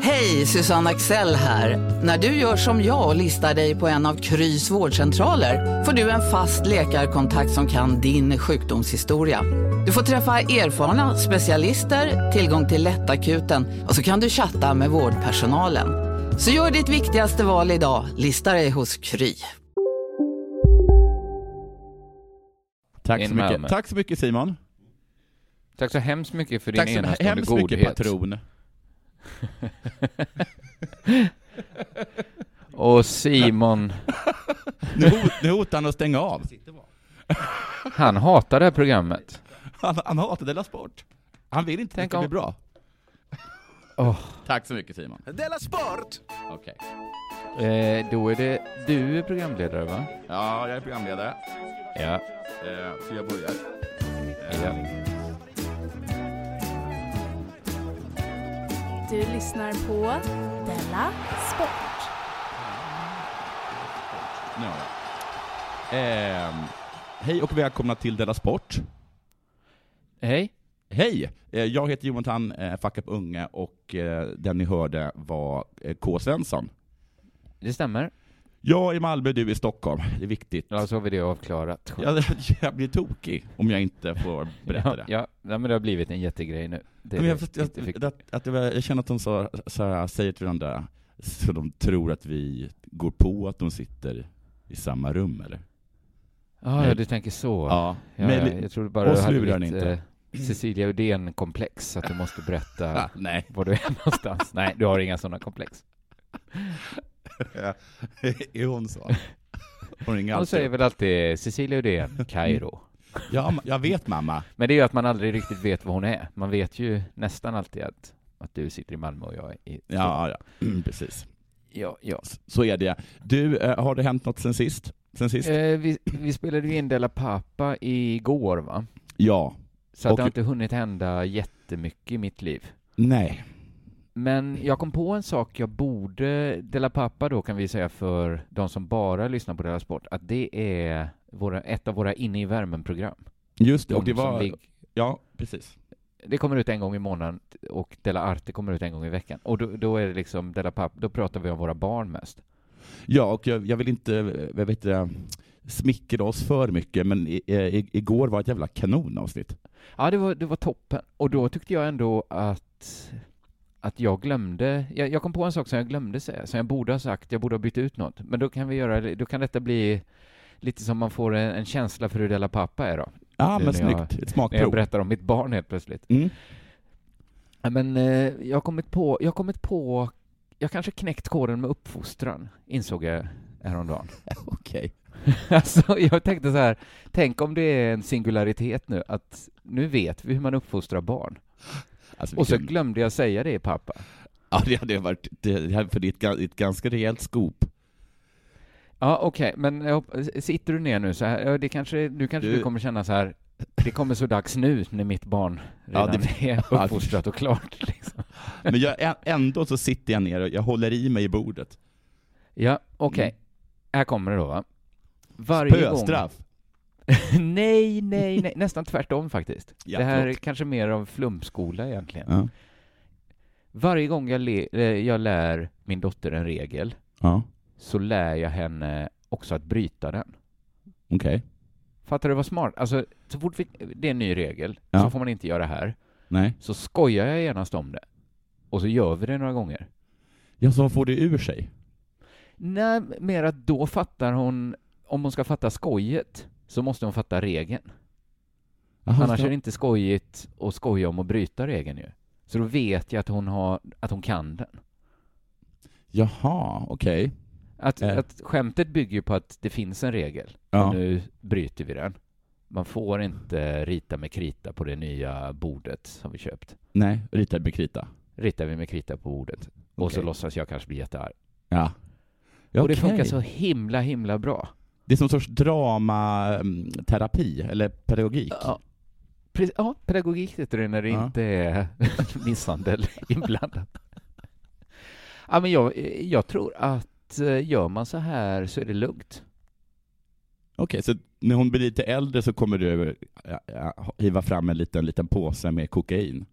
Hej, Susanne Axel här. När du gör som jag och listar dig på en av Krys vårdcentraler får du en fast läkarkontakt som kan din sjukdomshistoria. Du får träffa erfarna specialister, tillgång till lättakuten och så kan du chatta med vårdpersonalen. Så gör ditt viktigaste val idag, lista dig hos Kry. Tack så, mycket. Tack så mycket Simon. Tack så hemskt mycket för din Tack så enastående hemskt mycket godhet. patron. Och Simon, Nu, hot, nu hotar han att stänga av. han hatar det här programmet. Han, han hatar Della Sport. Han vill inte Tänk att det ska bli om- bra. Åh. Tack så mycket Simon. Della Sport! Okej. Eh, då är det du är programledare va? Ja, jag är programledare. Ja. Eh, så jag börjar. Eh, ja. Du lyssnar på Della Sport. jag. Ehm, hej och välkomna till Della Sport. Hej. Hej! Eh, jag heter Jonathan eh, Fuck Up Unge och eh, den ni hörde var eh, K. Svensson. Det stämmer. Jag i Malmö, du i Stockholm. Det är viktigt. Ja, så har vi det avklarat. Jag, jag blir tokig om jag inte får berätta ja, det. ja, ja, men det har blivit en jättegrej nu. Det Men jag, det. jag, jag, att, att det var, jag känner att de så, så här, säger till varandra så de tror att vi går på att de sitter i samma rum eller? Ja, ja, du tänker så. Ja, Ja, men jag trodde bara oss du hade lurar ni inte. eh, Cecilia Uddén-komplex, att du måste berätta Ah, var du är någonstans. Nej, du har inga sådana komplex. Är hon så? Hon ringer Hon alltid säger väl alltid Cecilia Uddén, Kairo. Ja, ma- jag vet mamma. Men det är ju att man aldrig riktigt vet vad hon är. Man vet ju nästan alltid att, att du sitter i Malmö och jag är i Ja, ja. Mm, precis. Ja, ja. Så är det. Du, eh, har det hänt något sen sist? Sen sist? Eh, vi, vi spelade ju in Della Pappa igår va? Ja. Så att Och- det har inte hunnit hända jättemycket i mitt liv. Nej. Men jag kom på en sak jag borde, Della Pappa då kan vi säga för de som bara lyssnar på Della Sport, att det är våra, ett av våra inne i värmen-program. Just det, och De det var... lig- Ja, precis. Det kommer ut en gång i månaden och Della Arte kommer ut en gång i veckan. Och då, då är det liksom Della Pappa, då pratar vi om våra barn mest. Ja, och jag, jag vill inte, jag vet inte, smickra oss för mycket, men i, i, igår var ett jävla kanonavsnitt. Ja, det var, det var toppen. Och då tyckte jag ändå att, att jag glömde, jag, jag kom på en sak som jag glömde säga, som jag borde ha sagt, jag borde ha bytt ut något. Men då kan vi göra då kan detta bli lite som man får en, en känsla för hur Della Pappa är då. Ja, men snyggt. jag- Ett När jag smakprov. berättar om mitt barn helt plötsligt. Mm. Men eh, jag har kommit på, jag har kommit på, jag kanske knäckt koden med uppfostran, insåg jag häromdagen. Okej. Alltså, jag tänkte så här, tänk om det är en singularitet nu, att nu vet vi hur man uppfostrar barn. Alltså, Och så vilken- glömde jag säga det, pappa. Ja, det hade varit, det, hade- för det är ett, ett ganska rejält skop. Ja, okej, men jag sitter du ner nu så här, ja, det kanske, nu kanske du, Du- kommer känna så här, det kommer så dags nu när mitt barn Ja, redan det- är ja, uppfostrat och klart. Liksom. Men jag, ändå så sitter jag ner och jag håller i mig i bordet. Ja, okej. Här kommer det då, va? Varje Spöstraff. gång... nej, nej, nej, nästan tvärtom faktiskt. Ja, det här är förlåt. kanske mer av flumskola egentligen. Ja. Varje gång jag, eh, jag lär min dotter en regel Ja, så lär jag henne också att bryta den. okej. Fattar du vad smart? Alltså, så fort vi, det är en ny regel, så får man inte göra här. Nej. Så skojar jag genast om det. Och så gör vi det några gånger. Ja, så får det ur sig. Nej, mer att då fattar hon, om hon ska fatta skojet, så måste hon fatta regeln. Jaha, Annars så- är det inte skojigt att skoja om att bryta regeln ju. Så då vet jag att hon, har, att hon kan den. Jaha, okej. Att, Eh. att skämtet bygger ju på att det finns en regel. Ja. Och nu bryter vi den. Man får inte rita med krita på det nya bordet som vi köpt. Nej, ritad med krita. Ritar vi med krita på bordet. Och så låtsas jag kanske bli jättearg. Ja. ja Och det funkar så himla, himla bra. Det är som en sorts dramaterapi, eller pedagogik. Ja. Ja, pedagogik heter det när det Ja. inte är misshandel inblandat. Ja, men jag, jag tror att eh, gör man så här så är det lugnt. Okej, så när hon blir lite äldre så kommer du ja, ja, hiva fram en liten, liten påse med kokain?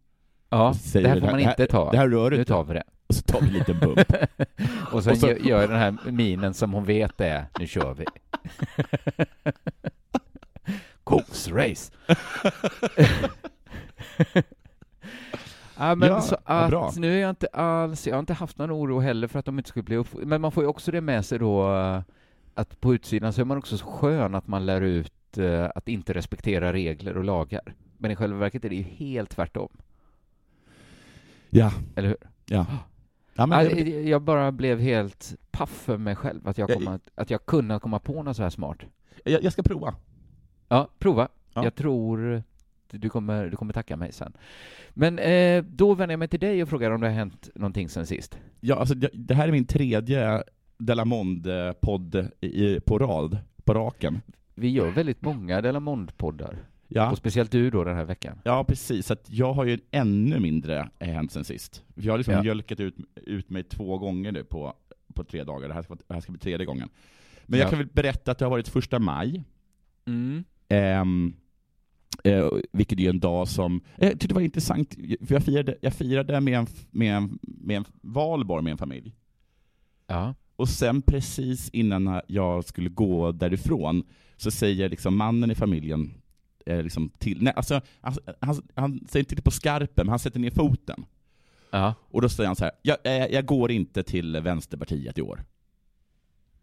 Ja, det här får man inte ta. Det här rör du Nu tar vi det. Och så tar vi en liten bump. Och sen Och så- gör gör jag den här minen som hon vet är, nu kör vi. Koksrace. ja, men Ja, så att bra. nu är jag inte alls, jag har inte haft någon oro heller för att de inte skulle bli upp... Men man får ju också det med sig då eh, att på utsidan så är man också så skön att man lär ut eh, att inte respektera regler och lagar. Men i själva verket är det ju helt tvärtom, Ja, eller hur? ja. Ja men, Ja, jag bara blev helt paff för mig själv att jag, Ja, kom att, att jag kunde komma på något så här smart. jag, jag ska prova. Ja, prova. Ja. Jag tror du kommer, du kommer tacka mig sen. Men eh, då vänder jag mig till dig och frågar om det har hänt någonting sen sist. Ja, alltså, det, det här är min tredje Delamonde-podd i- på rad, på raken. Vi gör väldigt många Delamond-poddar. Ja. Och speciellt du då den här veckan. Ja, precis. Så jag har ju ännu mindre hänt sen sist. Jag har liksom Ja. mjölkat ut, ut mig två gånger nu på, på tre dagar. Det här, ska, det här ska bli tredje gången. Men Ja. jag kan väl berätta att det har varit första maj. Mm. Ehm, eh, vilket är en dag som, eh, jag tyckte det var intressant, för jag firade, jag firade med, en, med, en, med en valborg med en familj. Ja. Och sen precis innan jag skulle gå därifrån så säger liksom mannen i familjen eh, liksom till, nej, alltså, han, han, han säger inte på skarpen, men han sätter ner foten. Ja. Och då säger han så här, jag, eh, jag går inte till Vänsterpartiet i år.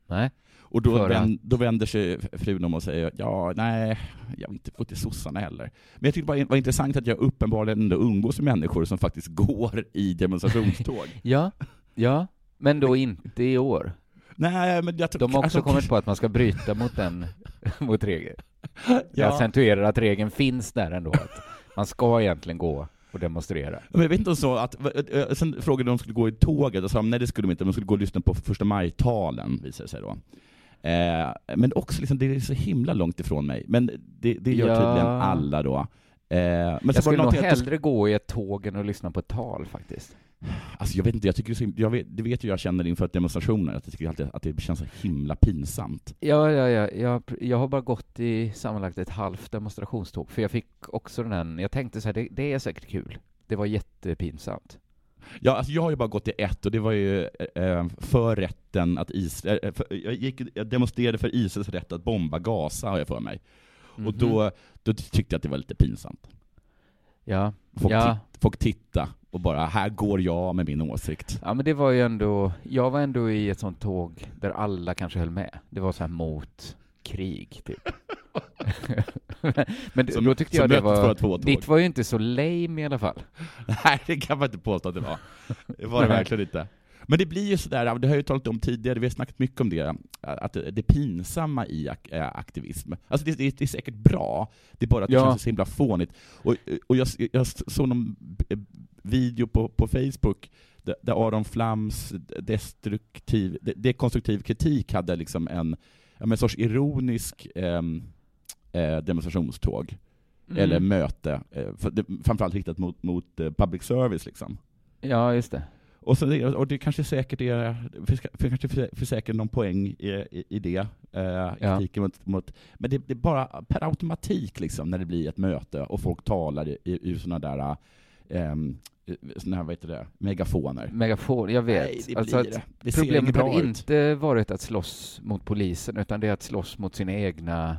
Nej. Och då, För vän, då vänder sig frun om och säger, ja, nej, jag vill inte gå till sossarna heller. Men jag tyckte bara det var intressant att jag uppenbarligen ändå umgås med människor som faktiskt går i demonstrationståg. Ja. Ja. Men då inte i år. nej, men jag tror- De har också alltså, kommit på att man ska bryta mot den, mot regeln. Jag Ja. accentuerar att regeln finns där ändå. Att man ska egentligen gå och demonstrera. Men jag vet inte om så att, sen frågade de om de skulle gå i tåget och sa de, nej det skulle de inte, de skulle gå och lyssna på första maj-talen, visade det sig då. Eh, men också liksom, det är så himla långt ifrån mig. Men det, det gör Ja. tydligen alla då. Eh, men Jag skulle nog någonting att- hellre gå i ett tåg än att lyssna på ett tal faktiskt. Alltså jag vet inte, jag tycker jag vet, det vet ju jag känner inför demonstrationer, att jag tycker alltid att det känns så himla pinsamt. Ja, ja, ja. Jag, jag har bara gått i sammanlagt ett halvt demonstrationståg, för jag fick också den här, jag tänkte så här, det, det är säkert kul. Det var jättepinsamt. Ja, alltså jag har ju bara gått i ett, och det var ju eh, för rätten att Israel, eh, för, jag, gick, jag demonstrerade för Israels rätt att bomba Gaza, har jag för mig. Och Mhm. då, då tyckte jag att det var lite pinsamt. Ja, Folk, ja. titt, folk titta och bara, här går jag med min åsikt. ja, men det var ju ändå, jag var ändå i ett sånt tåg där alla kanske höll med. Det var så här mot krig, typ. men Som- då tyckte jag det var, ditt var ju inte så lame i alla fall. Nej, det kan man inte påstå att det var. Det var det verkligen inte. Men det blir ju sådär, det har jag ju talat om tidigare, vi har snackat mycket om det, att det pinsamma i äh, aktivism. Alltså det, det, det är säkert bra, det är bara att det Ja. känns så himla fånigt. Och, och jag, jag såg någon video på, på Facebook där, där Aron Flams destruktiv, de- dekonstruktiv kritik hade liksom en, ja, en sorts ironisk ehm, eh, demonstrationståg, Mm. eller möte, eh, för, det, framförallt riktat mot, mot eh, public service liksom. Ja, just det. Och, så, och det kanske säkert är, för, kanske för, säkert någon poäng i, i, i det, eh, kritiken mot, mot, men det, det är bara per automatik liksom när det blir ett möte och folk talar i, i, i sådana där um, såna här, vad heter det, megafoner. Megafon, jag vet. Nej, det alltså det. Det problemet ut. inte varit att slåss mot polisen, utan det är att slåss mot sina egna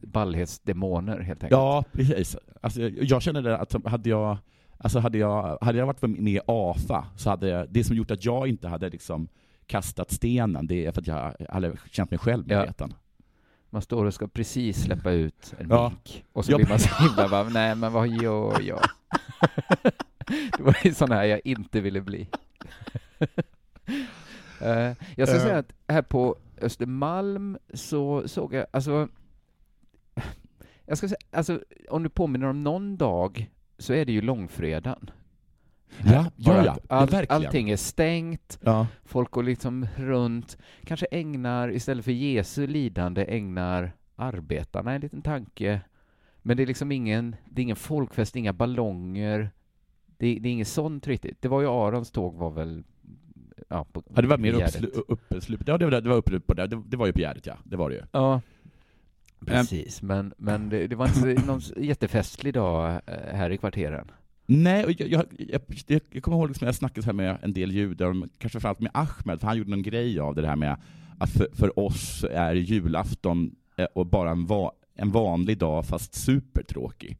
ballhetsdemoner, helt enkelt. Ja, precis. Alltså, jag- känner det att hade jag, alltså hade jag, hade jag varit med i AFA, så hade det som gjort att jag inte hade liksom kastat stenen, det är för att jag hade känt mig självmedveten. Man står och ska precis släppa ut en Ja. mink, och så Ja. blir man så himla bara, nej men vad gör jag? det var ju sån här jag inte ville bli. Eh, jag ska Eh. säga att här på Östermalm så såg jag, alltså, jag ska säga, alltså, om du påminner om någon dag så är det ju långfredagen. Ja, ja, ja, all, verkligen. allting är stängt, Ja. folk går liksom runt, kanske ägnar, istället för Jesu lidande, ägnar arbetarna en liten tanke. Men det är liksom ingen, det är ingen folkfest, inga ballonger, det, det är inget sånt riktigt. Det var ju Arons tåg var väl, ja, på Ja, det var mer Gärdet. uppslu, uppslup. Ja, det var, det var uppe på det. Det, det var ju på Gärdet, ja. Det var det ju. Ja, precis. Men, men det, det var inte någon jättefestlig dag eh, här i kvarteren. Nej, och jag, jag, jag, jag, kommer ihåg liksom, jag snackade här med en del judar, kanske framförallt med Ahmed, för han gjorde någon grej av det här med att för, för oss är julafton eh, och bara en, va, en vanlig dag fast supertråkig.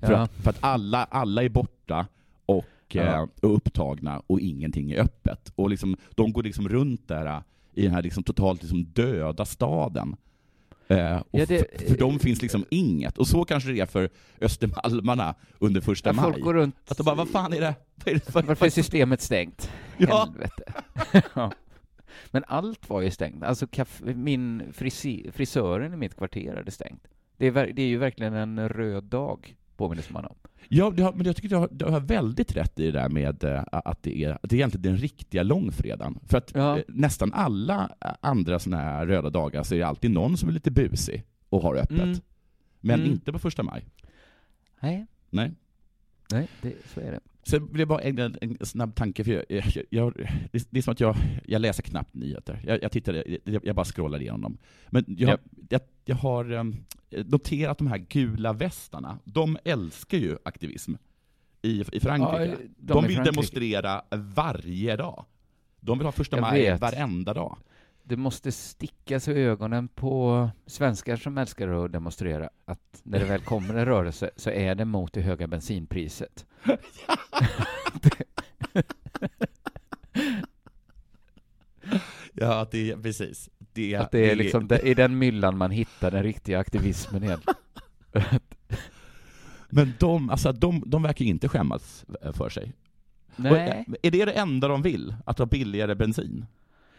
För, Ja. att, för att alla, alla är borta och, Ja. eh, och upptagna och ingenting är öppet. Och liksom, de går liksom runt där eh, i den här liksom totalt liksom döda staden. Eh, Ja, det- för, för dem finns liksom inget. Och så kanske det är för östermalmarna under första Ja, maj. folk går runt... Att de bara, vad fan är det? Vad är det för, Varför är systemet stängt? Ja. Ja. Men allt var ju stängt. Alltså min frisören i mitt kvarter hade stängt. Det är, det är ju verkligen en röd dag, påminner man om. Ja, det har, men jag tycker du har, du har väldigt rätt i det där med eh, att det är, att det är egentligen den riktiga långfredagen. För att Ja. eh, nästan alla eh, andra såna här röda dagar så är det alltid någon som är lite busig och har öppet. Mm. Men Mm. inte på första maj. Nej, Nej. nej det, så är det. Sen vill jag bara ägna en, en snabb tanke, för jag, jag, jag, det, det är som att jag, jag läser knappt nyheter. Jag, jag, tittar, jag, jag bara scrollar igenom dem. Men jag, Japp. jag, jag har um, noterat de här gula västarna, de älskar ju aktivism i, i Frankrike. Ja, de de vill Frankrike. demonstrera varje dag. De vill ha första Jag maj vet. varenda dag. Det måste stickas i ögonen på svenskar som älskar att demonstrera att när det väl kommer en rörelse så är det mot det höga bensinpriset. Ja, det precis. Det, Att det är liksom det, i den myllan man hittar den riktiga aktivismen igen. Men de, alltså, de, de verkar inte skämmas för sig. Nej, Och, är det det enda de vill? Att ha billigare bensin?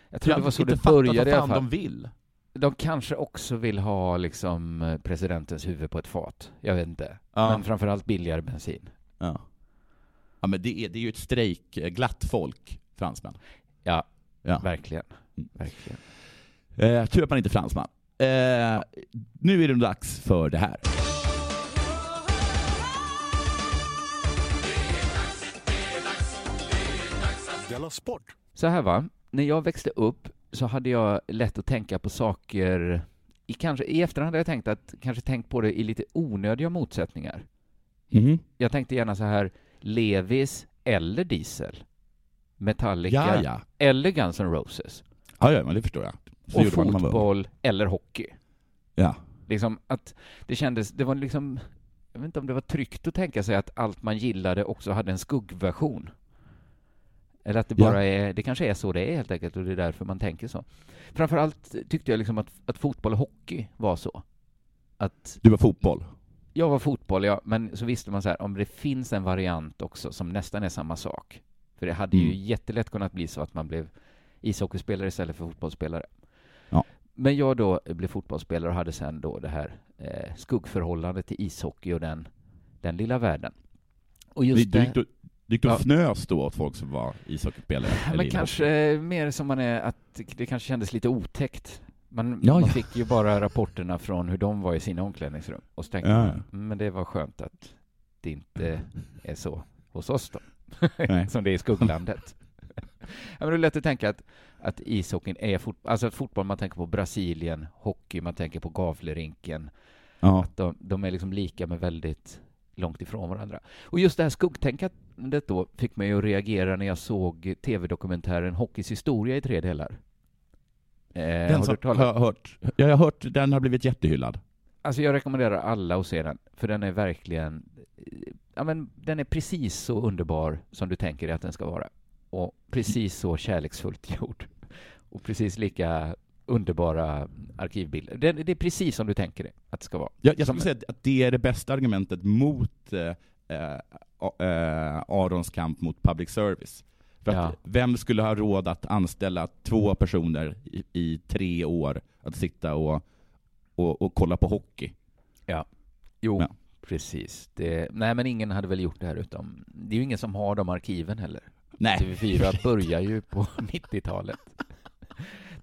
jag tror det var så det började i alla fall. de vill. De kanske också vill ha liksom eh, presidentens huvud på ett fat. Jag vet inte. Ja. Men framförallt billigare bensin. Ja. Ja men det är, det är ju ett strejkglatt folk, fransmän. Ja, Ja. verkligen. Mm. Verkligen. Eh, tur att man inte är fransman. Eh, nu är det dags för det här. Della Sport! Så här va, när jag växte upp så hade jag lätt att tänka på saker i, kanske, I efterhand hade jag tänkt att kanske tänkt på det i lite onödiga motsättningar. Mhm. Jag tänkte gärna så här, Levis eller Diesel. Metallica Ja, ja. eller Guns N' Roses. Ja, ja, men det förstår jag. Så och fotboll eller hockey. Ja. Liksom att det kändes, det var liksom, jag vet inte om det var tryggt att tänka sig att allt man gillade också hade en skuggversion. Eller att det Ja. bara är, det kanske är så det är helt enkelt och det är därför man tänker så. Framförallt tyckte jag liksom att, att fotboll och hockey var så. Att Du var fotboll. jag var fotboll, ja, men så visste man så här, om det finns en variant också som nästan är samma sak. För det hade ju Mm. jättelätt kunnat bli så att man blev ishockeyspelare istället för fotbollsspelare. Men jag då blev fotbollsspelare och hade sen då det här eh, skuggförhållandet till ishockey och den, den lilla världen. Och just du, du, gick du och fnös då åt folk som var ishockeyspelare? men kanske mer som man är, att det kanske kändes lite otäckt. Man, Ja, man ja. fick ju bara rapporterna från hur de var i sina omklädningsrum. Och så tänkte Ja, man, ja. "Mm, men det var skönt att det inte är så hos oss då. Som det är i skugglandet. ja, men det är lätt att tänka att, att ishockeyn är fotboll, alltså att fotboll man tänker på Brasilien, hockey man tänker på Gavlerinken, Ja. att de, de är liksom lika men väldigt långt ifrån varandra. Och just det här skuggtänkandet då fick mig att reagera när jag såg tv-dokumentären Hockeys historia i tre delar. Eh, Den har du talas- har jag hört, ja, jag har hört, den har blivit jättehyllad. Alltså jag rekommenderar alla att se den, för den är verkligen, ja men den är precis så underbar som du tänker dig att den ska vara. Och precis så kärleksfullt gjord. Och precis lika underbara arkivbilder. Det, det är precis som du tänker dig att det ska vara. Jag, jag skulle säga att det är det bästa argumentet mot eh, eh, Arons kamp mot public service. För att Ja. vem skulle ha råd att anställa två personer i, i tre år att sitta och, och, och kolla på hockey? Ja. Jo, Ja. precis. Det, nej, men ingen hade väl gjort det här utom... Det är ju ingen som har de arkiven heller. Nej. TV4 börjar ju på 90-talet.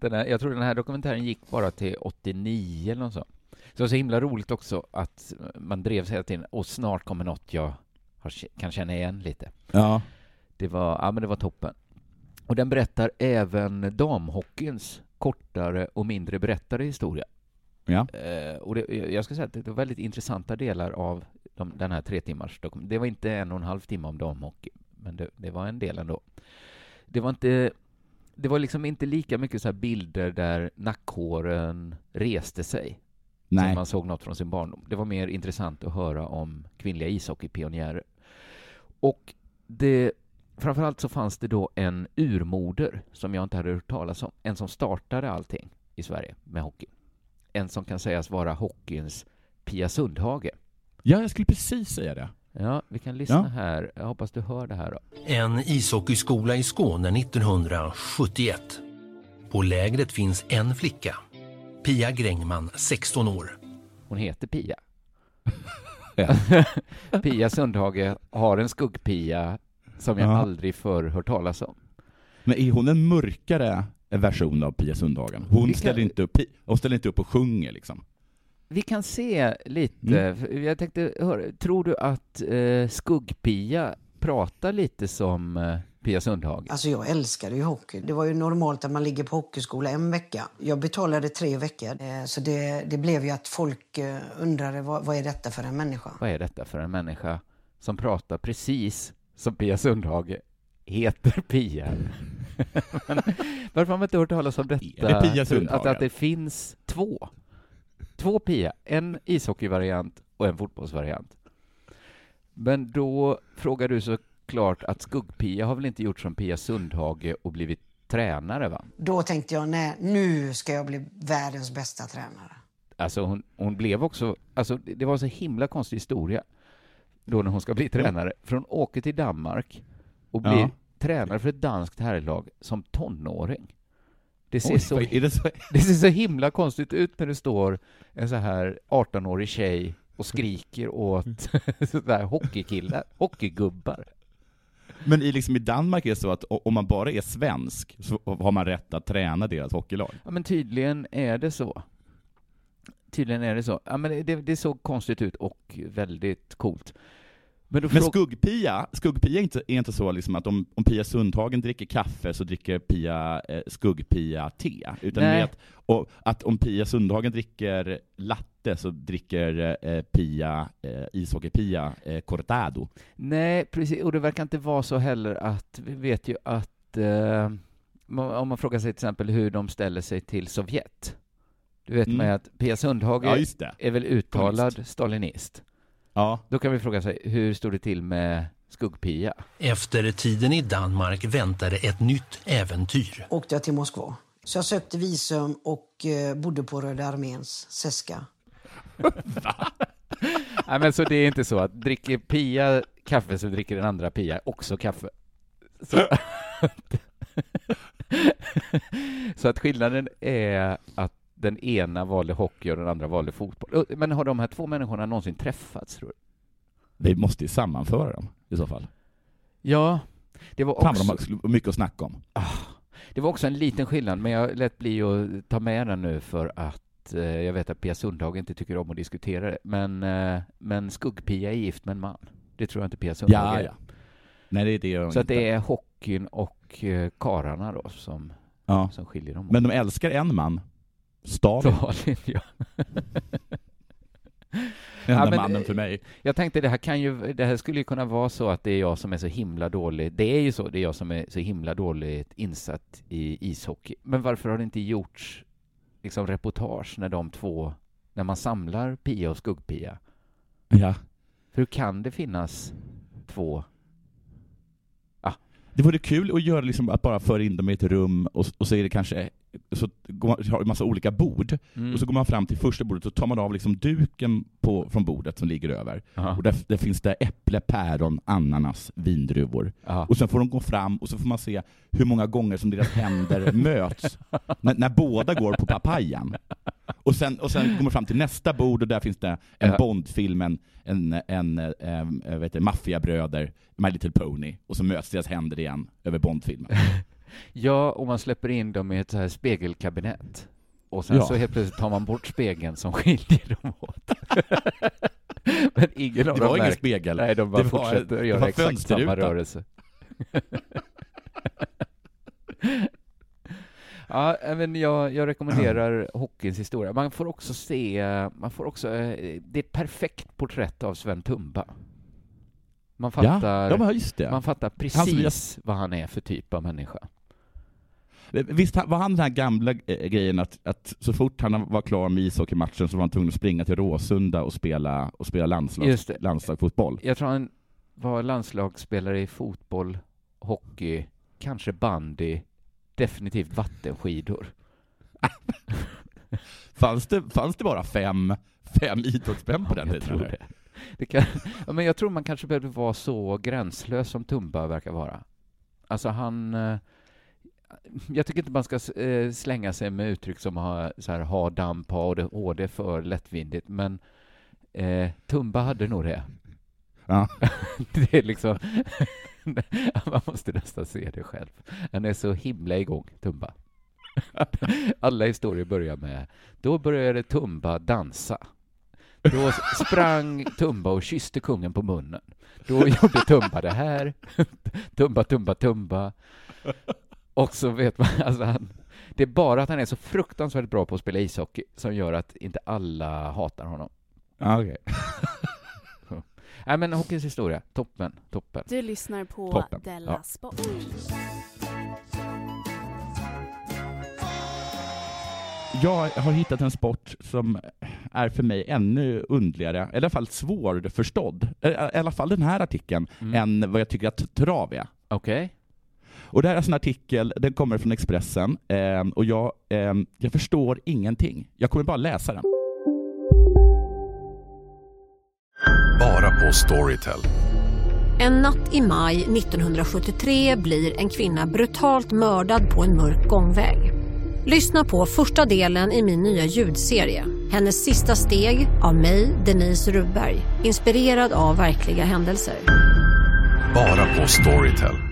Den här, jag tror den här dokumentären gick bara till 89 eller något sånt. Så det var så himla roligt också att man drevs hela tiden och snart kommer något jag har, kan känna igen lite. Ja. Det var, ja, men det var toppen. Och den berättar även damhockeyns kortare och mindre berättade historia. Ja. Eh, och det, jag ska säga att det var väldigt intressanta delar av de, den här tre timmars Det var inte en och en halv timme om damhockey, men det, det var en del ändå. Det var inte det var liksom inte lika mycket så här bilder där nackhåren reste sig. Nej. Som man såg något från sin barndom. Det var mer intressant att höra om kvinnliga ishockeypionjärer. Och det, framförallt så fanns det då en urmoder som jag inte hade hört talas om. En som startade allting i Sverige med hockey. En som kan sägas vara hockeyns Pia Sundhage. Ja, jag skulle precis säga det. Ja, vi kan lyssna Ja. här. Jag hoppas du hör det här då. En ishockeyskola i Skåne 1971. På lägret finns en flicka. Pia Grängman, 16 år. Hon heter Pia. Pia Sundhage har en skuggpia som jag Ja. aldrig förr hört talas om. Men är hon en mörkare version av Pia Sundhagen? Hon, kan- ställer, inte upp, hon ställer inte upp och sjunger liksom. Vi kan se lite. Mm. Jag tänkte höra, tror du att eh, Skugg-Pia pratar lite som eh, Pia Sundhage? Alltså jag älskade ju hockey. Det var ju normalt att man ligger på hockeyskola en vecka. Jag betalade tre veckor. Eh, Så det, det blev ju att folk eh, undrade vad, vad är detta för en människa? Vad är detta för en människa som pratar precis som Pia Sundhage heter Pia? Men varför har man inte hört talas om detta? Är det Pia att, att det finns två. Två Pia. En ishockeyvariant och en fotbollsvariant. Men då frågar du såklart att Skugg-Pia har väl inte gjort som Pia Sundhage och blivit tränare, va? Då tänkte jag, nej, nu ska jag bli världens bästa tränare. Alltså hon, hon blev också, alltså det det var så himla konstig historia då när hon ska bli tränare. För hon åker till Danmark och blir Ja. tränare för ett danskt herrlag som tonåring. Det ser, Oj, så, det så- det ser så himla konstigt ut när det står en så här 18-årig tjej och skriker åt sådär hockeykillar, hockeygubbar. Men i, liksom, i Danmark är det så att om man bara är svensk så har man rätt att träna deras hockeylag. Ja, men tydligen är det så. Tydligen är det så. Ja, men det, det såg konstigt ut och väldigt coolt. Men, Men skuggpia, skuggpia är inte, är inte så liksom att om, om Pia Sundhagen dricker kaffe så dricker Pia eh, skuggpia te. Utan Nej. att, och, att om Pia Sundhagen dricker latte så dricker eh, Pia, eh, ishockey-Pia, eh, cortado. Nej, precis. Och det verkar inte vara så heller att, vi vet ju att eh, om man frågar sig till exempel hur de ställer sig till Sovjet. Du vet Mm. man ju att Pia Sundhage Ja, är väl uttalad stalinist. Ja. Då kan vi fråga sig, hur stod det till med Skugg-Pia? Efter tiden i Danmark väntade ett nytt äventyr. Åkte jag till Moskva. Så jag sökte visum och eh, bodde på Röda arméns Seska. Nej, men så det är inte så att dricker Pia kaffe så dricker den andra Pia också kaffe. Så, så att skillnaden är att den ena valde hockey och den andra valde fotboll. Men har de här två människorna någonsin träffats, tror du? Vi måste ju sammanföra dem i så fall. Ja, det var Fan vad också... de har mycket att snacka om. Det var också en liten skillnad, men jag lät bli att ta med den nu för att eh, jag vet att Pia Sundhage inte tycker om att diskutera det. Men, eh, men Skugg-Pia är gift med en man. Det tror jag inte Pia Sundhage Ja, är. ja. Nej, det det jag Så inte. det är hockeyn och eh, kararna då som, Ja. som skiljer dem åt. Men de älskar en man. Stalin. Stalin, ja. Enda men, mannen eh, för mig. Jag tänkte det här kan ju, det här skulle ju kunna vara så att det är jag som är så himla dålig. Det är ju så, det är jag som är så himla dåligt insatt i ishockey. Men varför har det inte gjorts liksom reportage när de två, när man samlar Pia och Skugg-Pia? Ja. För hur kan det finnas två? Det vore kul att göra liksom att bara föra in dem i ett rum och, och så är det kanske så man, har en massa olika bord, Mm. och så går man fram till första bordet och tar man av liksom duken på, från bordet som ligger över. Aha. Och där, där finns det äpple, päron, ananas, vindruvor. Aha. Och sen får de gå fram och så får man se hur många gånger som deras händer möts när, när båda går på papayan. Och sen, och sen man fram till nästa bord och där finns det en Ja. Bondfilm, en, en, en, en, en maffiabröder, My Little Pony, och så möts deras händer igen över Bondfilmen. Ja, och man släpper in dem i ett så här spegelkabinett. Och sen Ja. så helt plötsligt tar man bort spegeln som skiljer dem åt. Men ingen av Det dem var ingen spegel. Nej, de bara Det var- fortsätter det göra var exakt samma rörelse. ja, men jag, jag rekommenderar hockeyns historia. Man får också se, man får också, eh, det är ett perfekt porträtt av Sven Tumba. Man Ja, fattar, ja, det. man fattar Han precis vad han är för typ av människa. Visst var han den här gamla eh, grejen att, att så fort han var klar med ishockeymatchen så var han tvungen att springa till Råsunda och spela, och spela landslags, landslagsfotboll? Jag tror han var landslagsspelare i fotboll, hockey, kanske bandy, definitivt vattenskidor. Fanns det, fanns det bara fem, fem idrottsmän på den jag tiden? det. det kan, men jag tror man kanske behöver vara så gränslös som Tumba verkar vara. Alltså han... Jag tycker inte man ska eh, slänga sig med uttryck som ha, så här, ha damp, ha ADHD för lättvindigt, men eh, Tumba hade nog det. Ja. det är liksom... man måste nästan se det själv. Han är så himla igång, Tumba. Alla historier börjar med då började Tumba dansa. Då sprang Tumba och kysste kungen på munnen. Då gjorde Tumba det här. Tumba, Tumba, Tumba. Och så vet man, alltså han, det är bara att han är så fruktansvärt bra på att spela ishockey som gör att inte alla hatar honom. Ja, okej. Nej men hockeyns historia, toppen, toppen. Du lyssnar på Toppen. Della Ja. Sport. Jag har hittat en sport som är för mig ännu undligare, eller i alla fall svårförstådd, i alla fall den här artikeln, Mm. än vad jag tycker att trav är. Okej. Och det här är en artikel, den kommer från Expressen, eh, och jag, eh, jag förstår ingenting. Jag kommer bara läsa den. Bara på Storytel. En natt i maj 1973 blir en kvinna brutalt mördad på en mörk gångväg. Lyssna på första delen i min nya ljudserie. Hennes sista steg av mig, Denise Rubberg. Inspirerad av verkliga händelser. Bara på Storytel.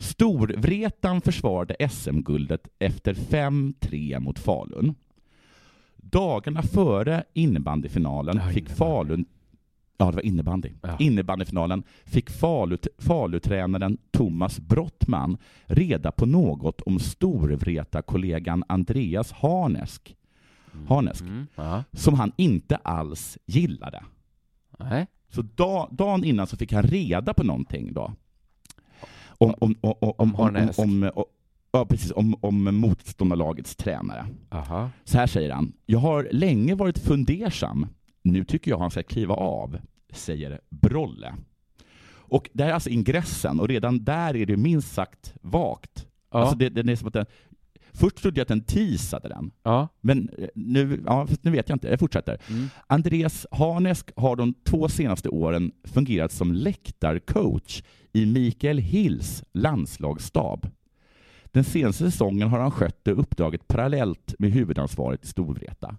Storvretan försvarade SM-guldet efter 5-3 mot Falun. Dagarna före innebandyfinalen fick Falun Ja, det var innebandy. Innebandyfinalen fick Falu, Falutränaren Thomas Brottman reda på något om Storvreta-kollegan Andreas Harnesk, Harnesk som han inte alls gillade. Nej. Så dag, dagen innan så fick han reda på någonting då. Om, om, om, om, om, om, om, ja, precis, om, om motståndarlagets tränare. Aha. Så här säger han. Jag har länge varit fundersam. Nu tycker jag han ska kliva av, säger Brolle. Och det här är alltså ingressen och redan där är det minst sagt vagt. Ja. Alltså det, det är som att den, först trodde jag att den teasade den. Ja. Men eh, nu, ja, nu vet jag inte. Jag fortsätter. Mm. Andreas Harnesk har de två senaste åren fungerat som läktarcoach i Mikael Hills landslagsstab. Den senaste säsongen har han skött det uppdraget parallellt med huvudansvaret i Storvreta.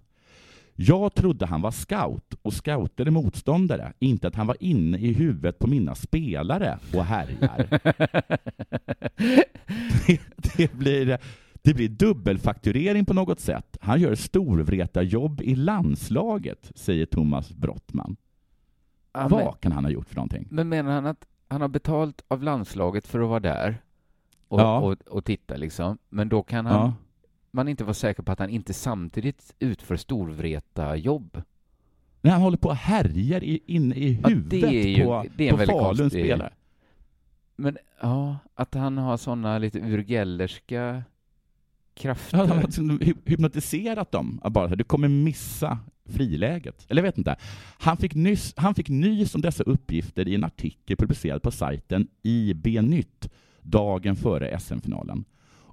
Jag trodde han var scout och scoutade motståndare, inte att han var inne i huvudet på mina spelare och härjar. det, det, blir, Det blir dubbelfakturering på något sätt. Han gör storvretarjobb i landslaget, säger Thomas Brottman. Ja, Vad men- kan han ha gjort för någonting? Men menar han att han har betalt av landslaget för att vara där och, Ja. och, och titta liksom, men då kan han, Ja. man inte vara säker på att han inte samtidigt utför storvreta-jobb? När han håller på och härjar i, inne i Ja, huvudet det är ju- på, det är en på Faluns konstig- spelare. Men ja, att han har sådana lite urgellerska krafter. Ja, han har liksom hypnotiserat dem. Bara, så här, du kommer missa friläget. Eller jag vet inte. Han fick, nyss, han fick nys om dessa uppgifter i en artikel publicerad på sajten IB-nytt dagen före SM-finalen.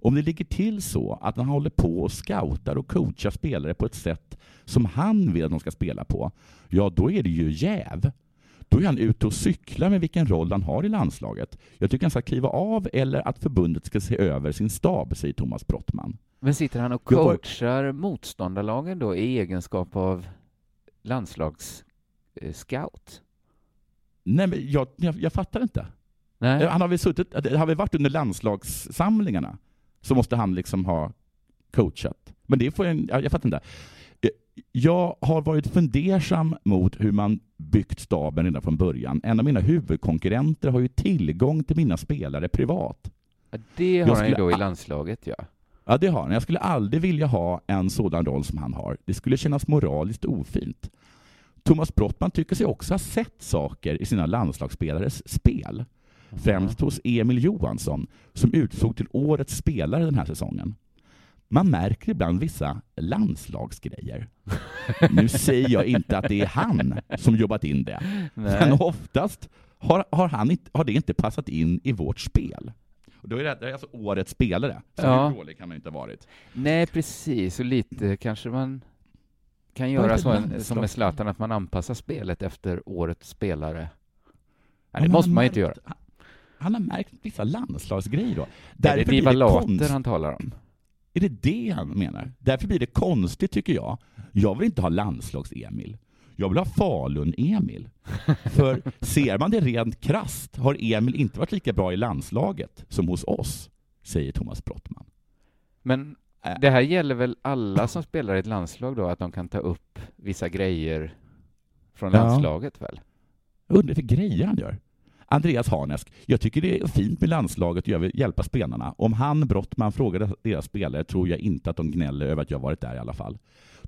Om det ligger till så att han håller på och scoutar och coachar spelare på ett sätt som han vill att de ska spela på, ja då är det ju jäv. Då är han ute och cyklar med vilken roll han har i landslaget. Jag tycker han ska kliva av eller att förbundet ska se över sin stab, säger Thomas Brottman. Men sitter han och var- coachar motståndarlagen då i egenskap av landslagsscout? Nej, men jag, jag, jag fattar inte. Nej. Han har väl suttit, det har väl varit under landslagssamlingarna, så måste han liksom ha coachat. Men det får jag, jag, jag fattar inte. Eh, Jag har varit fundersam mot hur man byggt staben redan från början. En av mina huvudkonkurrenter har ju tillgång till mina spelare privat. Ja, Det har han ju då i landslaget, ja. Ja, det har han. Jag skulle aldrig vilja ha en sådan roll som han har. Det skulle kännas moraliskt ofint. Thomas Brottman tycker sig också ha sett saker i sina landslagsspelares spel. Främst hos Emil Johansson, som utsåg till årets spelare den här säsongen. Man märker ibland vissa landslagsgrejer. Nu säger jag inte att det är han som jobbat in det, Nej. men oftast har, har, han inte, har det inte passat in i vårt spel. Och då är det, det är alltså årets spelare. Så Ja. dålig kan man inte ha varit. Nej, precis. Och lite kanske man kan göra så en, som med Zlatan, att man anpassar spelet efter årets spelare. Nej, det måste man ju inte göra. Han, han har märkt vissa landslagsgrejer då. Är det blir Diva Later konst- han talar om? Är det det han menar? Därför blir det konstigt tycker jag. Jag vill inte ha landslags-Emil. Jag vill ha Falun-Emil. För ser man det rent krasst har Emil inte varit lika bra i landslaget som hos oss, säger Thomas Brottman. Men det här gäller väl alla som spelar i ett landslag då, att de kan ta upp vissa grejer från Ja. landslaget väl? Jag undrar vilka grejer han gör. Andreas Harnesk, jag tycker det är fint med landslaget och jag vill hjälpa spelarna. Om han, Brottman, frågar deras spelare tror jag inte att de gnäller över att jag varit där i alla fall.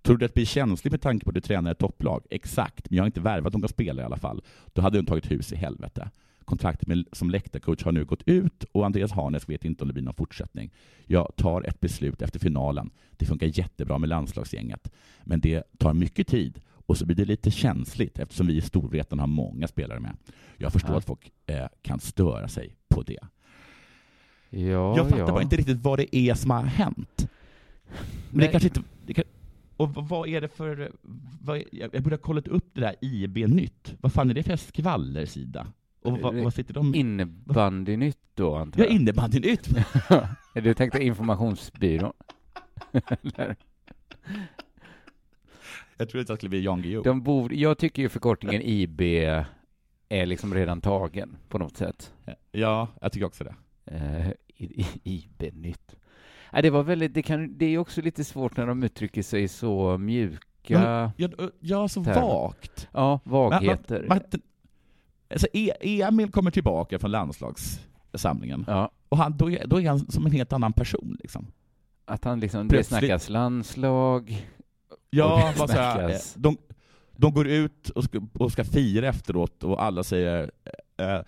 Tror du att det blir känsligt med tanke på att du tränar ett topplag? Exakt, men jag har inte värvat några spelare i alla fall. Då hade de tagit hus i helvete. Kontraktet med, som läktarcoach har nu gått ut och Andreas Harnes vet inte om det blir någon fortsättning. Jag tar ett beslut efter finalen. Det funkar jättebra med landslagsgänget, men det tar mycket tid och så blir det lite känsligt eftersom vi i Storvreten har många spelare med. Jag förstår Ja. att folk eh, kan störa sig på det. Ja, jag fattar ja. bara inte riktigt vad det är som har hänt. Men det kanske inte... Det kan, och vad- är det för... Vad, jag borde ha kollat upp det där IB-nytt. Vad fan är det för skvallersida? Och vad, vad sitter de... Innebandynytt då, antar Ja, jag? innebandynytt. du tänkte informationsbyrån? Jag tror inte att det skulle bli Jan Guillou. De borde, jag tycker ju förkortningen IB är liksom redan tagen på något sätt. Ja, jag tycker också det. Eh, i- i- IB-nytt. Nej, det var väldigt, det, kan, det är också lite svårt när de uttrycker sig så mjuka. Ja, ja, ja så termer. vagt. Ja, vagheter. Man, man, alltså, e, Emil kommer tillbaka från landslagssamlingen. Ja. Och han, då, är, då är han som en helt annan person. Liksom. Att han liksom, det snackas landslag. Ja, bara så här, snackas- de, de går ut och ska, och ska fira efteråt och alla säger eh, eh,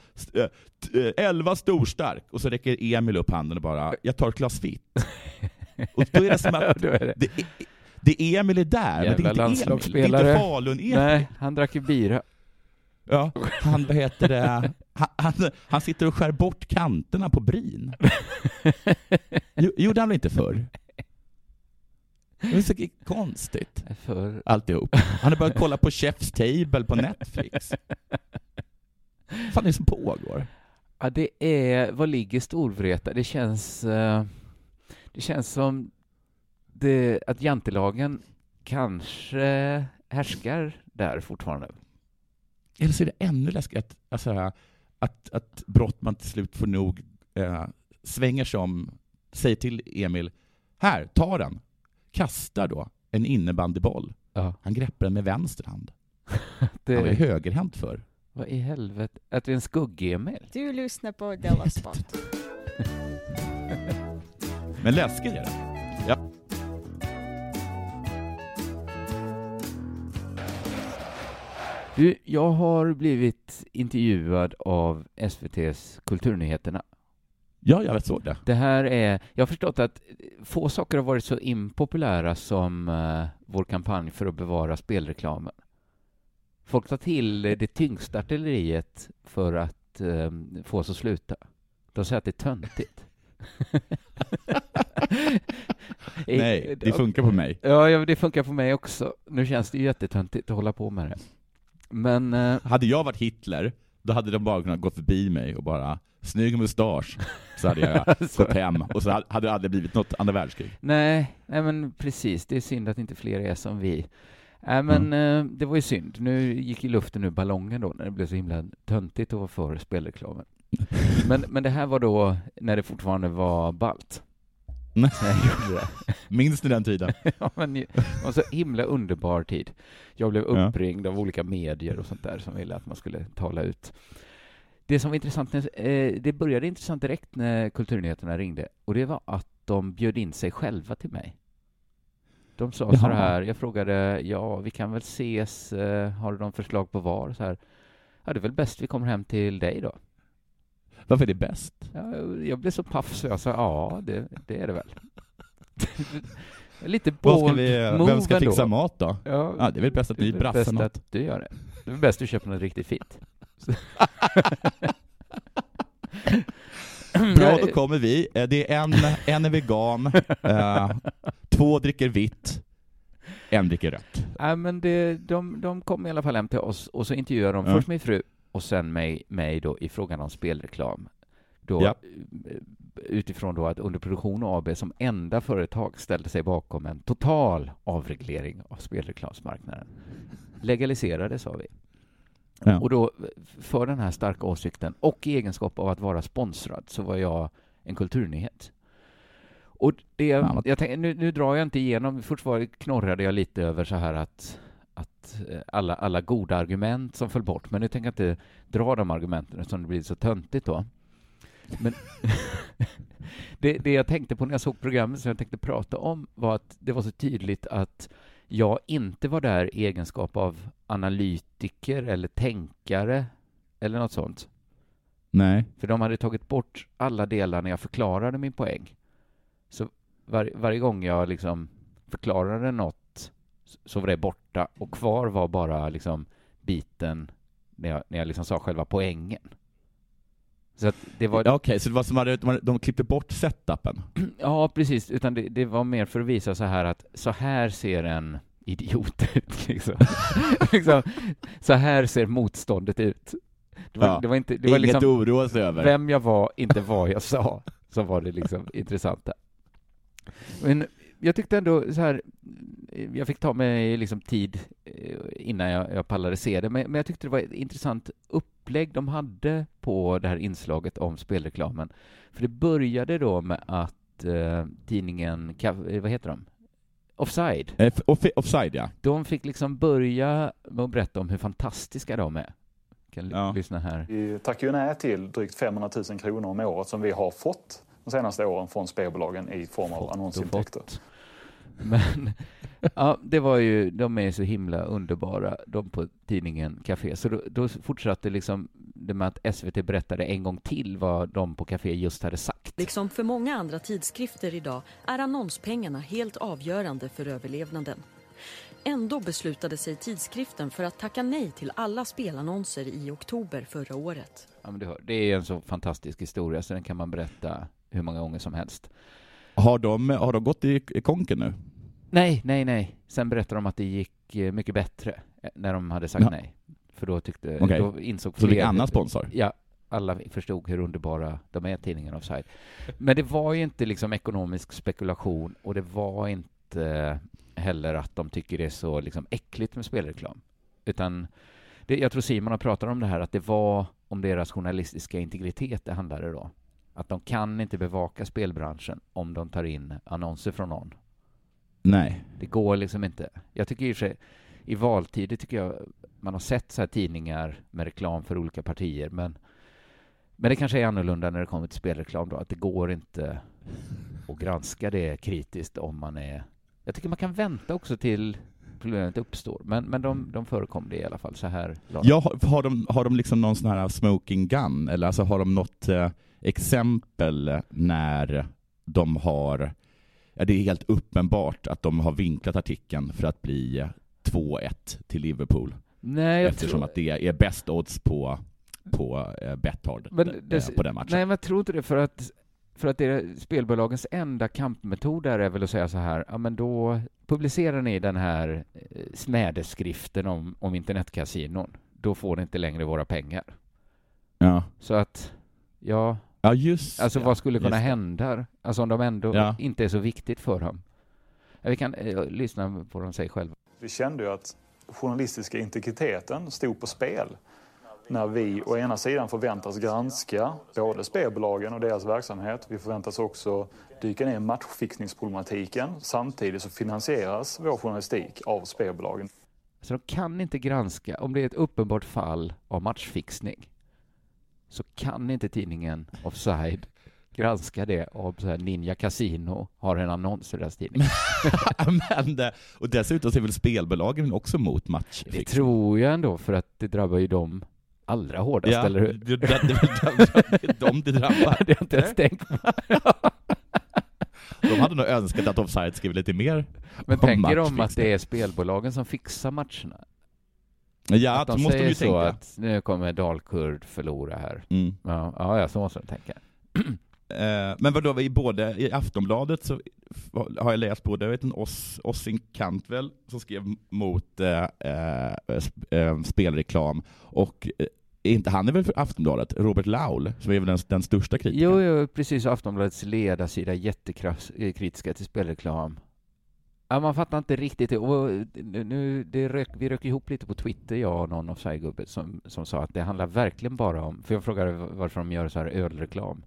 eh, elva storstark och så räcker Emil upp handen och bara jag tar ett glas vitt. och då är det som att det- det, är- det Emil är där, men det är Jävla inte Emil. Det är inte Falun-Emil. Nej, han drack ju bira. Ja, han, vad heter det, han, han, han sitter och skär bort kanterna på brin. Jo- Gjorde han väl inte förr? Det är så konstigt. För... Alltihop. Han har börjat kolla på Chef's Table på Netflix. Vad fan är det som pågår? Ja, det är, vad ligger Storvreta? Det känns, eh, det känns som det, att jantelagen kanske härskar där fortfarande. Eller så är det ännu läskigare att, alltså, att, att Brottman till slut får nog, eh, svänger sig om, säger till Emil, Här, ta den. Kastar då en innebandyboll. Ja. Han greppar den med vänster hand. Det- Han var ju högerhänt för. Vad i helvete? Att vi är en skugg-Emil? Du lyssnar på Della Sport. Men läskigt är det. Ja. Du, jag har blivit intervjuad av SVTs Kulturnyheterna. Ja, jag såg det. Det här är, jag har förstått att få saker har varit så impopulära som uh, vår kampanj för att bevara spelreklamen. Folk tar till det tyngsta artilleriet för att uh, få oss att sluta. De säger att det är töntigt. Nej, det funkar på mig. Ja, ja, det funkar på mig också. Nu känns det ju jättetöntigt att hålla på med det. Men... Uh, hade jag varit Hitler, då hade de bara kunnat gå förbi mig och bara snygg mustasch, så hade jag gått hem och så hade det aldrig blivit något andra världskrig. Nej, nej men precis. Det är synd att inte fler är som vi. Nej, men eh, det var ju synd. Nu gick ju luften ur ballongen då när det blev så himla töntigt att vara för spelreklamen. Men, men det här var då när det fortfarande var balt. Nej. Minns ni den tiden? ja, men det var så himla underbar tid. Jag blev Ja. uppringd av olika medier och sånt där som ville att man skulle tala ut. Det som var intressant, eh, det började intressant direkt när Kulturnyheterna ringde och det var att de bjöd in sig själva till mig. De sa så här, jag frågade, ja, vi kan väl ses, eh, har du någon förslag på var? Så här, ja, det är väl bäst vi kommer hem till dig då. Varför är det bäst? Ja, jag blev så paff så jag sa, ja, det, det är det väl. Lite bold vi, vem ska fixa mat då? Ja, Ja, det är väl bäst att ni väl brassar något. att du gör det. Det är bäst att du köper något riktigt fint. Bra, då kommer vi. Eh, Det är en, en är vegan, eh, två dricker vitt, en dricker rött. Nej, men det, de, de kom i alla fall hem till oss och så intervjuade de Ja. först min fru och sen mig, mig då i frågan om spelreklam. Då, Ja. eh, Utifrån då att Underproduktion AB som enda företag ställde sig bakom en total avreglering av spelreklamsmarknaden. Legalisera det, sa vi. Ja. Och då, för den här starka åsikten och i egenskap av att vara sponsrad så var jag en kulturnyhet. Och det, Ja, jag tänk, nu, nu drar jag inte igenom, var, knorrade jag lite över så här att, att eh, alla, alla goda argument som föll bort, men nu tänker jag inte dra de argumenten eftersom det blir så töntigt då. Men det, det jag tänkte på när jag såg programmet som jag tänkte prata om var att det var så tydligt att jag inte var där i egenskap av analytiker eller tänkare eller något sånt. Nej. För de hade tagit bort alla delar när jag förklarade min poäng. Så var, varje gång jag liksom förklarade något så var det borta och kvar var bara liksom biten när jag, när jag liksom sa själva poängen. Så det var... Okej, så det var som att de, klippte bort setupen? Ja, precis. Utan det, det var mer för att visa så här att så här ser en idiot ut. Liksom. liksom, så här ser motståndet ut. Det var, Ja, det var inte... Det var inget liksom, oroa sig över. Vem jag var, inte vad jag sa, som var det liksom intressanta. Men jag tyckte ändå så här, jag fick ta mig liksom tid eh, innan jag, jag pallade se det, men, men jag tyckte det var ett intressant upplägg de hade på det här inslaget om spelreklamen. För det började då med att eh, tidningen, eh, vad heter de? Offside. Eh, off- offside, ja. De fick liksom börja med att berätta om hur fantastiska de är. Kan l- lyssna här. Vi tackar ju nej till drygt 500 000 kronor om året som vi har fått de senaste åren från spelbolagen i form av annonsintäkter. Men ja, det var ju, de är så himla underbara, de på tidningen Café. Så då, då fortsatte liksom det med att SVT berättade en gång till vad de på Café just hade sagt. Liksom för många andra tidskrifter idag är annonspengarna helt avgörande för överlevnaden. Ändå beslutade sig tidskriften för att tacka nej till alla spelannonser i oktober förra året. Ja, men du hör, det är en så fantastisk historia så den kan man berätta hur många gånger som helst. Har de, har de gått i, i konken nu? Nej, nej, nej. Sen berättade de att det gick eh, mycket bättre eh, när de hade sagt Ja. nej. För då tyckte, Okej. då insåg Så det är fler- annan sponsor? Ja, alla förstod hur underbara de är, tidningen Offside. Men det var ju inte liksom ekonomisk spekulation och det var inte heller att de tycker det är så liksom äckligt med spelreklam. Utan det, jag tror Simon har pratat om det här, att det var om deras journalistiska integritet det handlade då. Att de kan inte bevaka spelbranschen om de tar in annonser från någon. Nej. Det går liksom inte. Jag tycker i och för sig, i valtider tycker jag man har sett så här tidningar med reklam för olika partier, men, men det kanske är annorlunda när det kommer till spelreklam då, att det går inte att granska det kritiskt om man är... Jag tycker man kan vänta också till problemet uppstår, men, men de, de förekom det i alla fall så här. Ja, har, har, de, har de liksom någon sån här smoking gun, eller alltså har de något eh, exempel när de har Ja, det är helt uppenbart att de har vinklat artikeln för att bli 2-1 till Liverpool. Nej, Eftersom tror... att det är bäst odds på, på eh, Betthard det, eh, på den matchen. Nej, men jag tror inte det för att för att det är spelbolagens enda kampmetod är väl att säga så här, ja men då publicerar ni den här eh, smädeskriften om, om internetkasinon, då får ni inte längre våra pengar. Ja. Så att, ja, Ja, just Alltså ja, vad skulle kunna hända? Alltså om de ändå Ja. inte är så viktigt för dem. Vi kan eh, lyssna på vad de säger själva. Vi kände ju att journalistiska integriteten stod på spel när vi å ena sidan förväntas granska både spelbolagen och deras verksamhet. Vi förväntas också dyka ner i matchfixningsproblematiken. Samtidigt så finansieras vår journalistik av spelbolagen. Så de kan inte granska, om det är ett uppenbart fall av matchfixning, så kan inte tidningen Offside granska det om så här Ninja Casino har en annons i deras tidning. Men, eh, och dessutom så är väl spelbolagen också mot match? Det tror jag ändå, för att det drabbar ju dem allra hårdast, Ja, eller hur? det, det, det, det dem det drabbar. Det har inte ens tänkt på. De hade nog önskat att Offside skrev lite mer Men tänker de att det är spelbolagen som fixar matcherna? Ja, att de måste de säger ju så tänka. att nu kommer Dalkurd förlora här. Mm. Ja, ja, så måste de tänka. Eh, men vadå, i både, i Aftonbladet så har jag läst både, jag vet en Oss, Ossin Cantwell som skrev mot eh, eh, eh, spelreklam, och eh, är inte han är väl för Aftonbladet, Robert Laul, som är väl den, den största kritikern? Jo, jo, precis. Aftonbladets ledarsida jättekritiska till spelreklam. Ja, man fattar inte riktigt. Och nu, det rök, vi rök ihop lite på Twitter, jag och någon offside-gubbe, som, som sa att det handlar verkligen bara om... För jag frågade varför de gör så här ölreklam.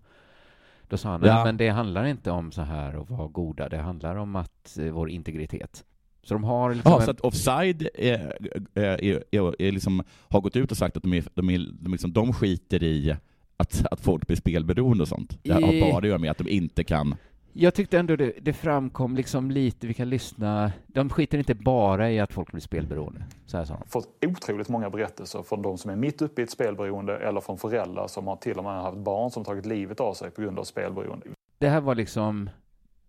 Då sa han, Ja. men det handlar inte om så här att vara goda, det handlar om att eh, vår integritet. Så de har liksom... Ja, en- så att Offside är, är, är, är, liksom, har gått ut och sagt att de, är, de, är, de, liksom, de skiter i att, att folk blir spelberoende och sånt. Det har bara att göra med att de inte kan... Jag tyckte ändå det, det framkom liksom lite, vi kan lyssna, de skiter inte bara i att folk blir spelberoende. Så här sa de. fått otroligt många berättelser från de som är mitt uppe i ett spelberoende eller från föräldrar som har till och med haft barn som tagit livet av sig på grund av spelberoende. Det här var liksom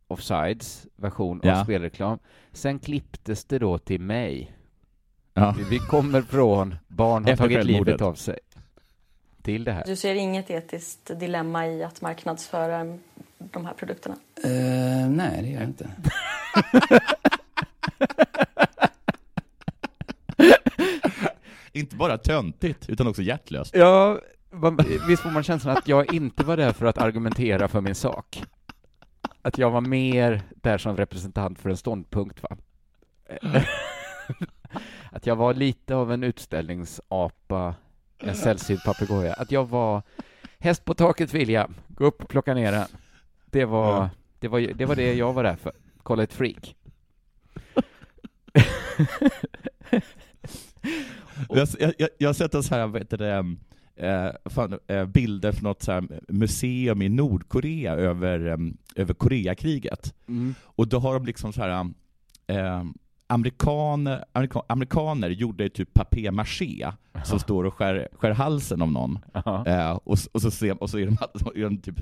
Offsides version Ja. av spelreklam. Sen klipptes det då till mig. Ja. Vi kommer från barn har tagit livet av sig. Till det här. Du ser inget etiskt dilemma i att marknadsföra de här produkterna? Eh, nej, det gör jag inte. Inte bara töntigt, utan också hjärtlöst. Ja, visst får man känslan att jag inte var där för att argumentera för min sak. Att jag var mer där som representant för en ståndpunkt, va? Att jag var lite av en utställningsapa, en sällsynt papegoja. Att jag var häst på taket, William. Gå upp och plocka ner den. Det var, Ja. det var, det var det jag var där för. Kolla ett freak. Jag, jag, jag, har sett en så här, vad heter det, eh, fan, eh, bilder från något så här museum i Nordkorea över, eh, över Koreakriget. Mm. Och då har de liksom så här amerikaner, amerika, amerikaner gjorde typ papier-maché som står och skär, skär halsen av någon. Eh, och, och, så ser, och så är de, så är de typ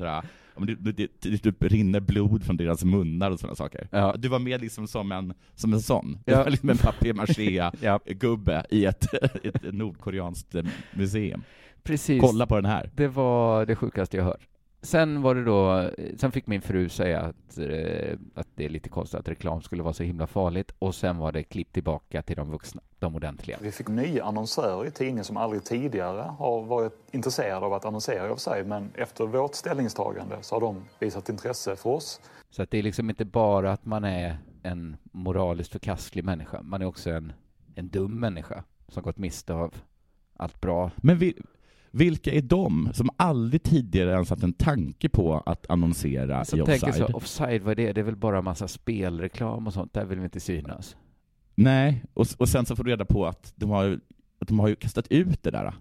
men det, det, det, det typ rinner blod från deras munnar och sådana saker. Ja. Du var med liksom som en, som en sån. Du Ja. var liksom en papier-maché-gubbe i ett, ett nordkoreanskt museum. Precis. Kolla på den här. Det var det sjukaste jag hört. Sen var det då, sen fick min fru säga att, eh, att det är lite konstigt att reklam skulle vara så himla farligt och sen var det klipp tillbaka till de vuxna, de ordentliga. Vi fick nya annonsörer i tidningen som aldrig tidigare har varit intresserade av att annonsera av sig men efter vårt ställningstagande så har de visat intresse för oss. Så att det är liksom inte bara att man är en moraliskt förkastlig människa, man är också en, en dum människa som gått miste av allt bra. Men vi, vilka är de som aldrig tidigare ens haft en tanke på att annonsera Som i tänker offside? så, offside, vad är det? Det är väl bara massa spelreklam och sånt, där vill vi inte synas. Nej, och, och sen så får du reda på att de har, att de har ju kastat ut det där.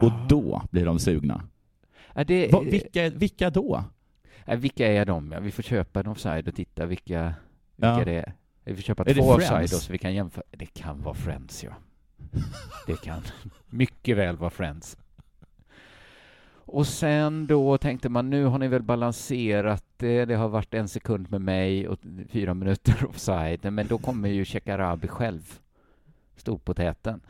Och då blir de sugna. Ja, det, Va, vilka, vilka då? Ja, vilka är de? Ja, vi får köpa en offside och titta vilka, vilka Ja. det är. Vi får köpa Är två offside då, så vi kan jämföra. Det kan vara Friends, ja. Det kan mycket väl vara Friends. Och sen då tänkte man, nu har ni väl balanserat det, det har varit en sekund med mig och fyra minuter offside, men då kommer ju Shekarabi själv, storpotäten.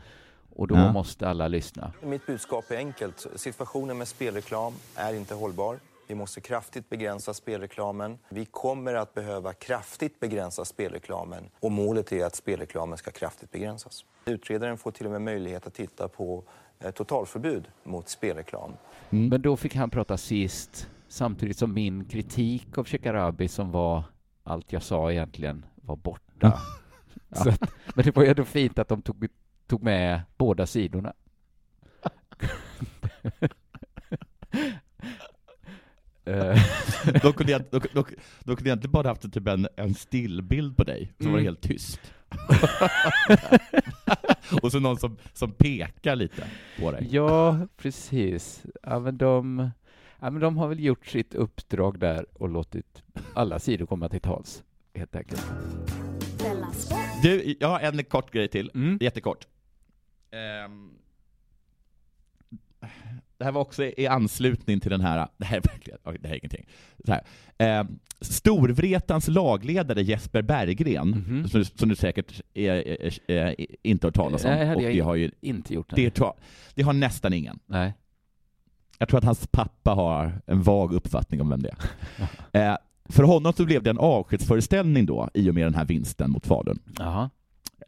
Och då Ja. måste alla lyssna. Mitt budskap är enkelt. Situationen med spelreklam är inte hållbar. Vi måste kraftigt begränsa spelreklamen. Vi kommer att behöva kraftigt begränsa spelreklamen och målet är att spelreklamen ska kraftigt begränsas. Utredaren får till och med möjlighet att titta på eh, totalförbud mot spelreklam. Men då fick han prata sist, samtidigt som min kritik av Shekarabi som var allt jag sa egentligen var borta. Så att, men det var ju ändå fint att de tog, tog med båda sidorna. Eh. då, kunde jag, då, då, då kunde inte bara haft typ en, en stillbild på dig som var Mm. helt tyst. och så någon som, som pekar lite på dig. Ja, precis. Ja, men de, ja, men de har väl gjort sitt uppdrag där och låtit alla sidor komma till tals, helt enkelt. Du, jag har en kort grej till. Mm. Jättekort. Ehm, det här var också i anslutning till den här, det här är verkligen, det här är ingenting. Så här. Ehm, Storvretans lagledare Jesper Berggren, Mhm. som, du- som du säkert är, är, är, inte har talas om, Nej, hade och jag det har ju, inte gjort. det, tror- det har nästan ingen. Nej. Jag tror att hans pappa har en vag uppfattning om vem det är. eh, för honom så blev det en avskedsföreställning då, i och med den här vinsten mot Falun.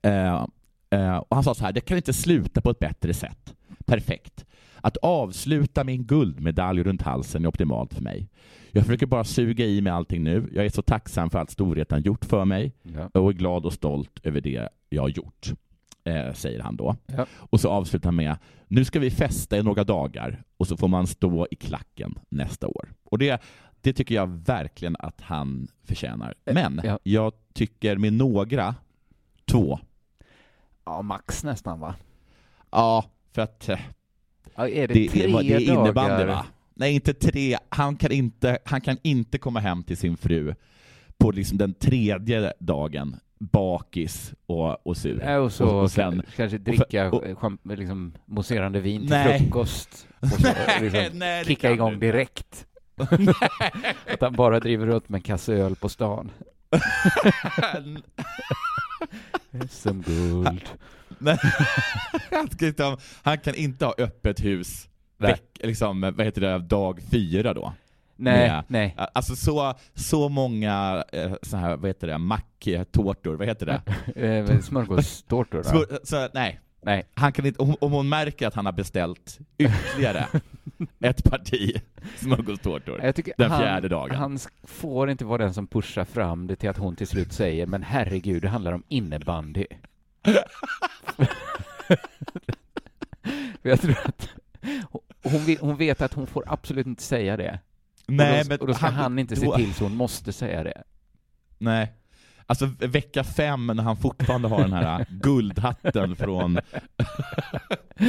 Eh, eh, och han sa så här, det kan inte sluta på ett bättre sätt. Perfekt. Att avsluta en guldmedalj runt halsen är optimalt för mig. Jag försöker bara suga i mig allting nu. Jag är så tacksam för allt storheten gjort för mig Ja. och är glad och stolt över det jag har gjort, eh, säger han då. Ja. Och så avslutar han med, nu ska vi festa i några dagar och så får man stå i klacken nästa år. Och det, det tycker jag verkligen att han förtjänar. Men ja. jag tycker med några, två, Ja, max nästan va? Ja, för att eh, Ja, är det, det, tre är, det är innebandy dagar? va? Nej, inte tre. Han kan inte, han kan inte komma hem till sin fru på liksom den tredje dagen bakis och, och sur. Nej, och så och sen, kanske och dricka och- champ- liksom, mousserande vin till Nej. frukost. Och så liksom nej, kicka igång du direkt. Att han bara driver runt med en kasse öl på stan. SM-guld. Nej. han, ska inte ha, han kan inte ha öppet hus veck, liksom, vad heter det, dag fyra då. Nej, Med- nej. Alltså så, så många eh, så här, vad heter det, macktårtor, vad heter det? Eh, smörgåstårtor, va? Smör, så, nej. Nej. Han kan inte, om, om hon märker att han har beställt ytterligare ett parti smörgåstårtor Jag tycker den han, fjärde dagen. Han får inte vara den som pushar fram det till att hon till slut säger men herregud, det handlar om innebandy. Jag tror att hon, vill, hon vet att hon får absolut inte säga det. Nej, och då, men och då ska han, han- inte se till så hon måste säga det. Nej. Alltså vecka fem när han fortfarande har den här guldhatten från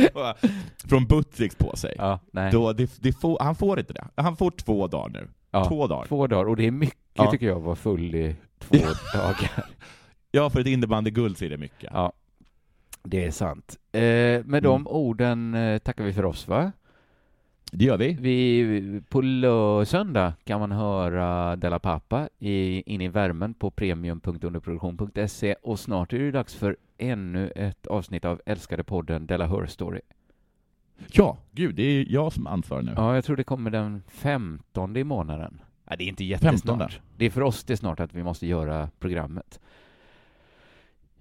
från Buttricks på sig. Ja, nej. Då, det, det får, han får inte det. Han får två dagar nu. Ja, två dagar. Två dagar, och det är mycket Ja. tycker jag var full i två dagar. Ja, för ett innebandyguld så är det mycket. Ja, det är sant. Eh, med de Mm. orden eh, tackar vi för oss, va? Det gör vi. vi på söndag kan man höra Della Pappa i, in i värmen på premium.underproduktion.se och snart är det dags för ännu ett avsnitt av älskade podden Della Her Story. Ja, gud, det är jag som ansvarar nu. Ja, jag tror det kommer den 15 i månaden. Nej, det är inte jättesnart. 15. Det är för oss det är snart att vi måste göra programmet.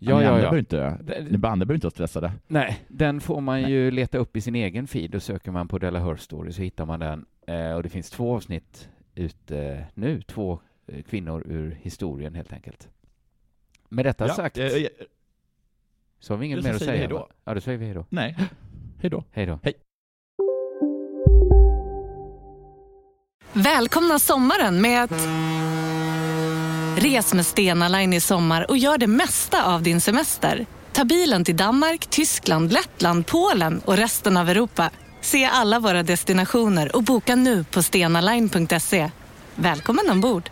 Ja, Ja, ja, andra ja. behöver inte, ni andra behöver inte vara stressade. Nej, den får man ju leta upp i sin egen feed och söker man på Della Her Story så hittar man den. Eh, och det finns två avsnitt ute nu, två eh, kvinnor ur historien helt enkelt. Med detta Ja, sagt eh, eh, så har vi inget då mer att säga. då. Ja, då säger vi hej då. Nej, hej då. Hej då. Hej. Välkomna sommaren med att... Res med Stena Line i sommar och gör det mesta av din semester. Ta bilen till Danmark, Tyskland, Lettland, Polen och resten av Europa. Se alla våra destinationer och boka nu på stenaline.se. Välkommen ombord!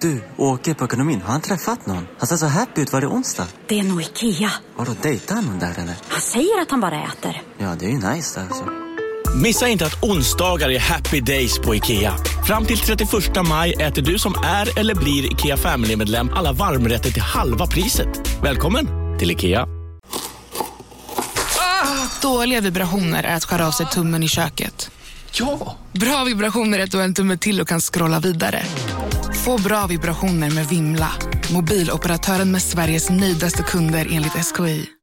Du, åker på ekonomin. Har han träffat någon? Han ser så happy ut. Var det onsdag? Det är nog Ikea. Har du dejtat någon där eller? Han säger att han bara äter. Ja, det är ju nice där alltså. Missa inte att onsdagar är happy days på IKEA. Fram till 31 maj äter du som är eller blir IKEA Family-medlem alla varmrätter till halva priset. Välkommen till IKEA. Ah, dåliga vibrationer är att skära av sig tummen i köket. Ja! Bra vibrationer är att du har en tumme till och kan scrolla vidare. Få bra vibrationer med Vimla. Mobiloperatören med Sveriges nöjdaste kunder enligt SKI.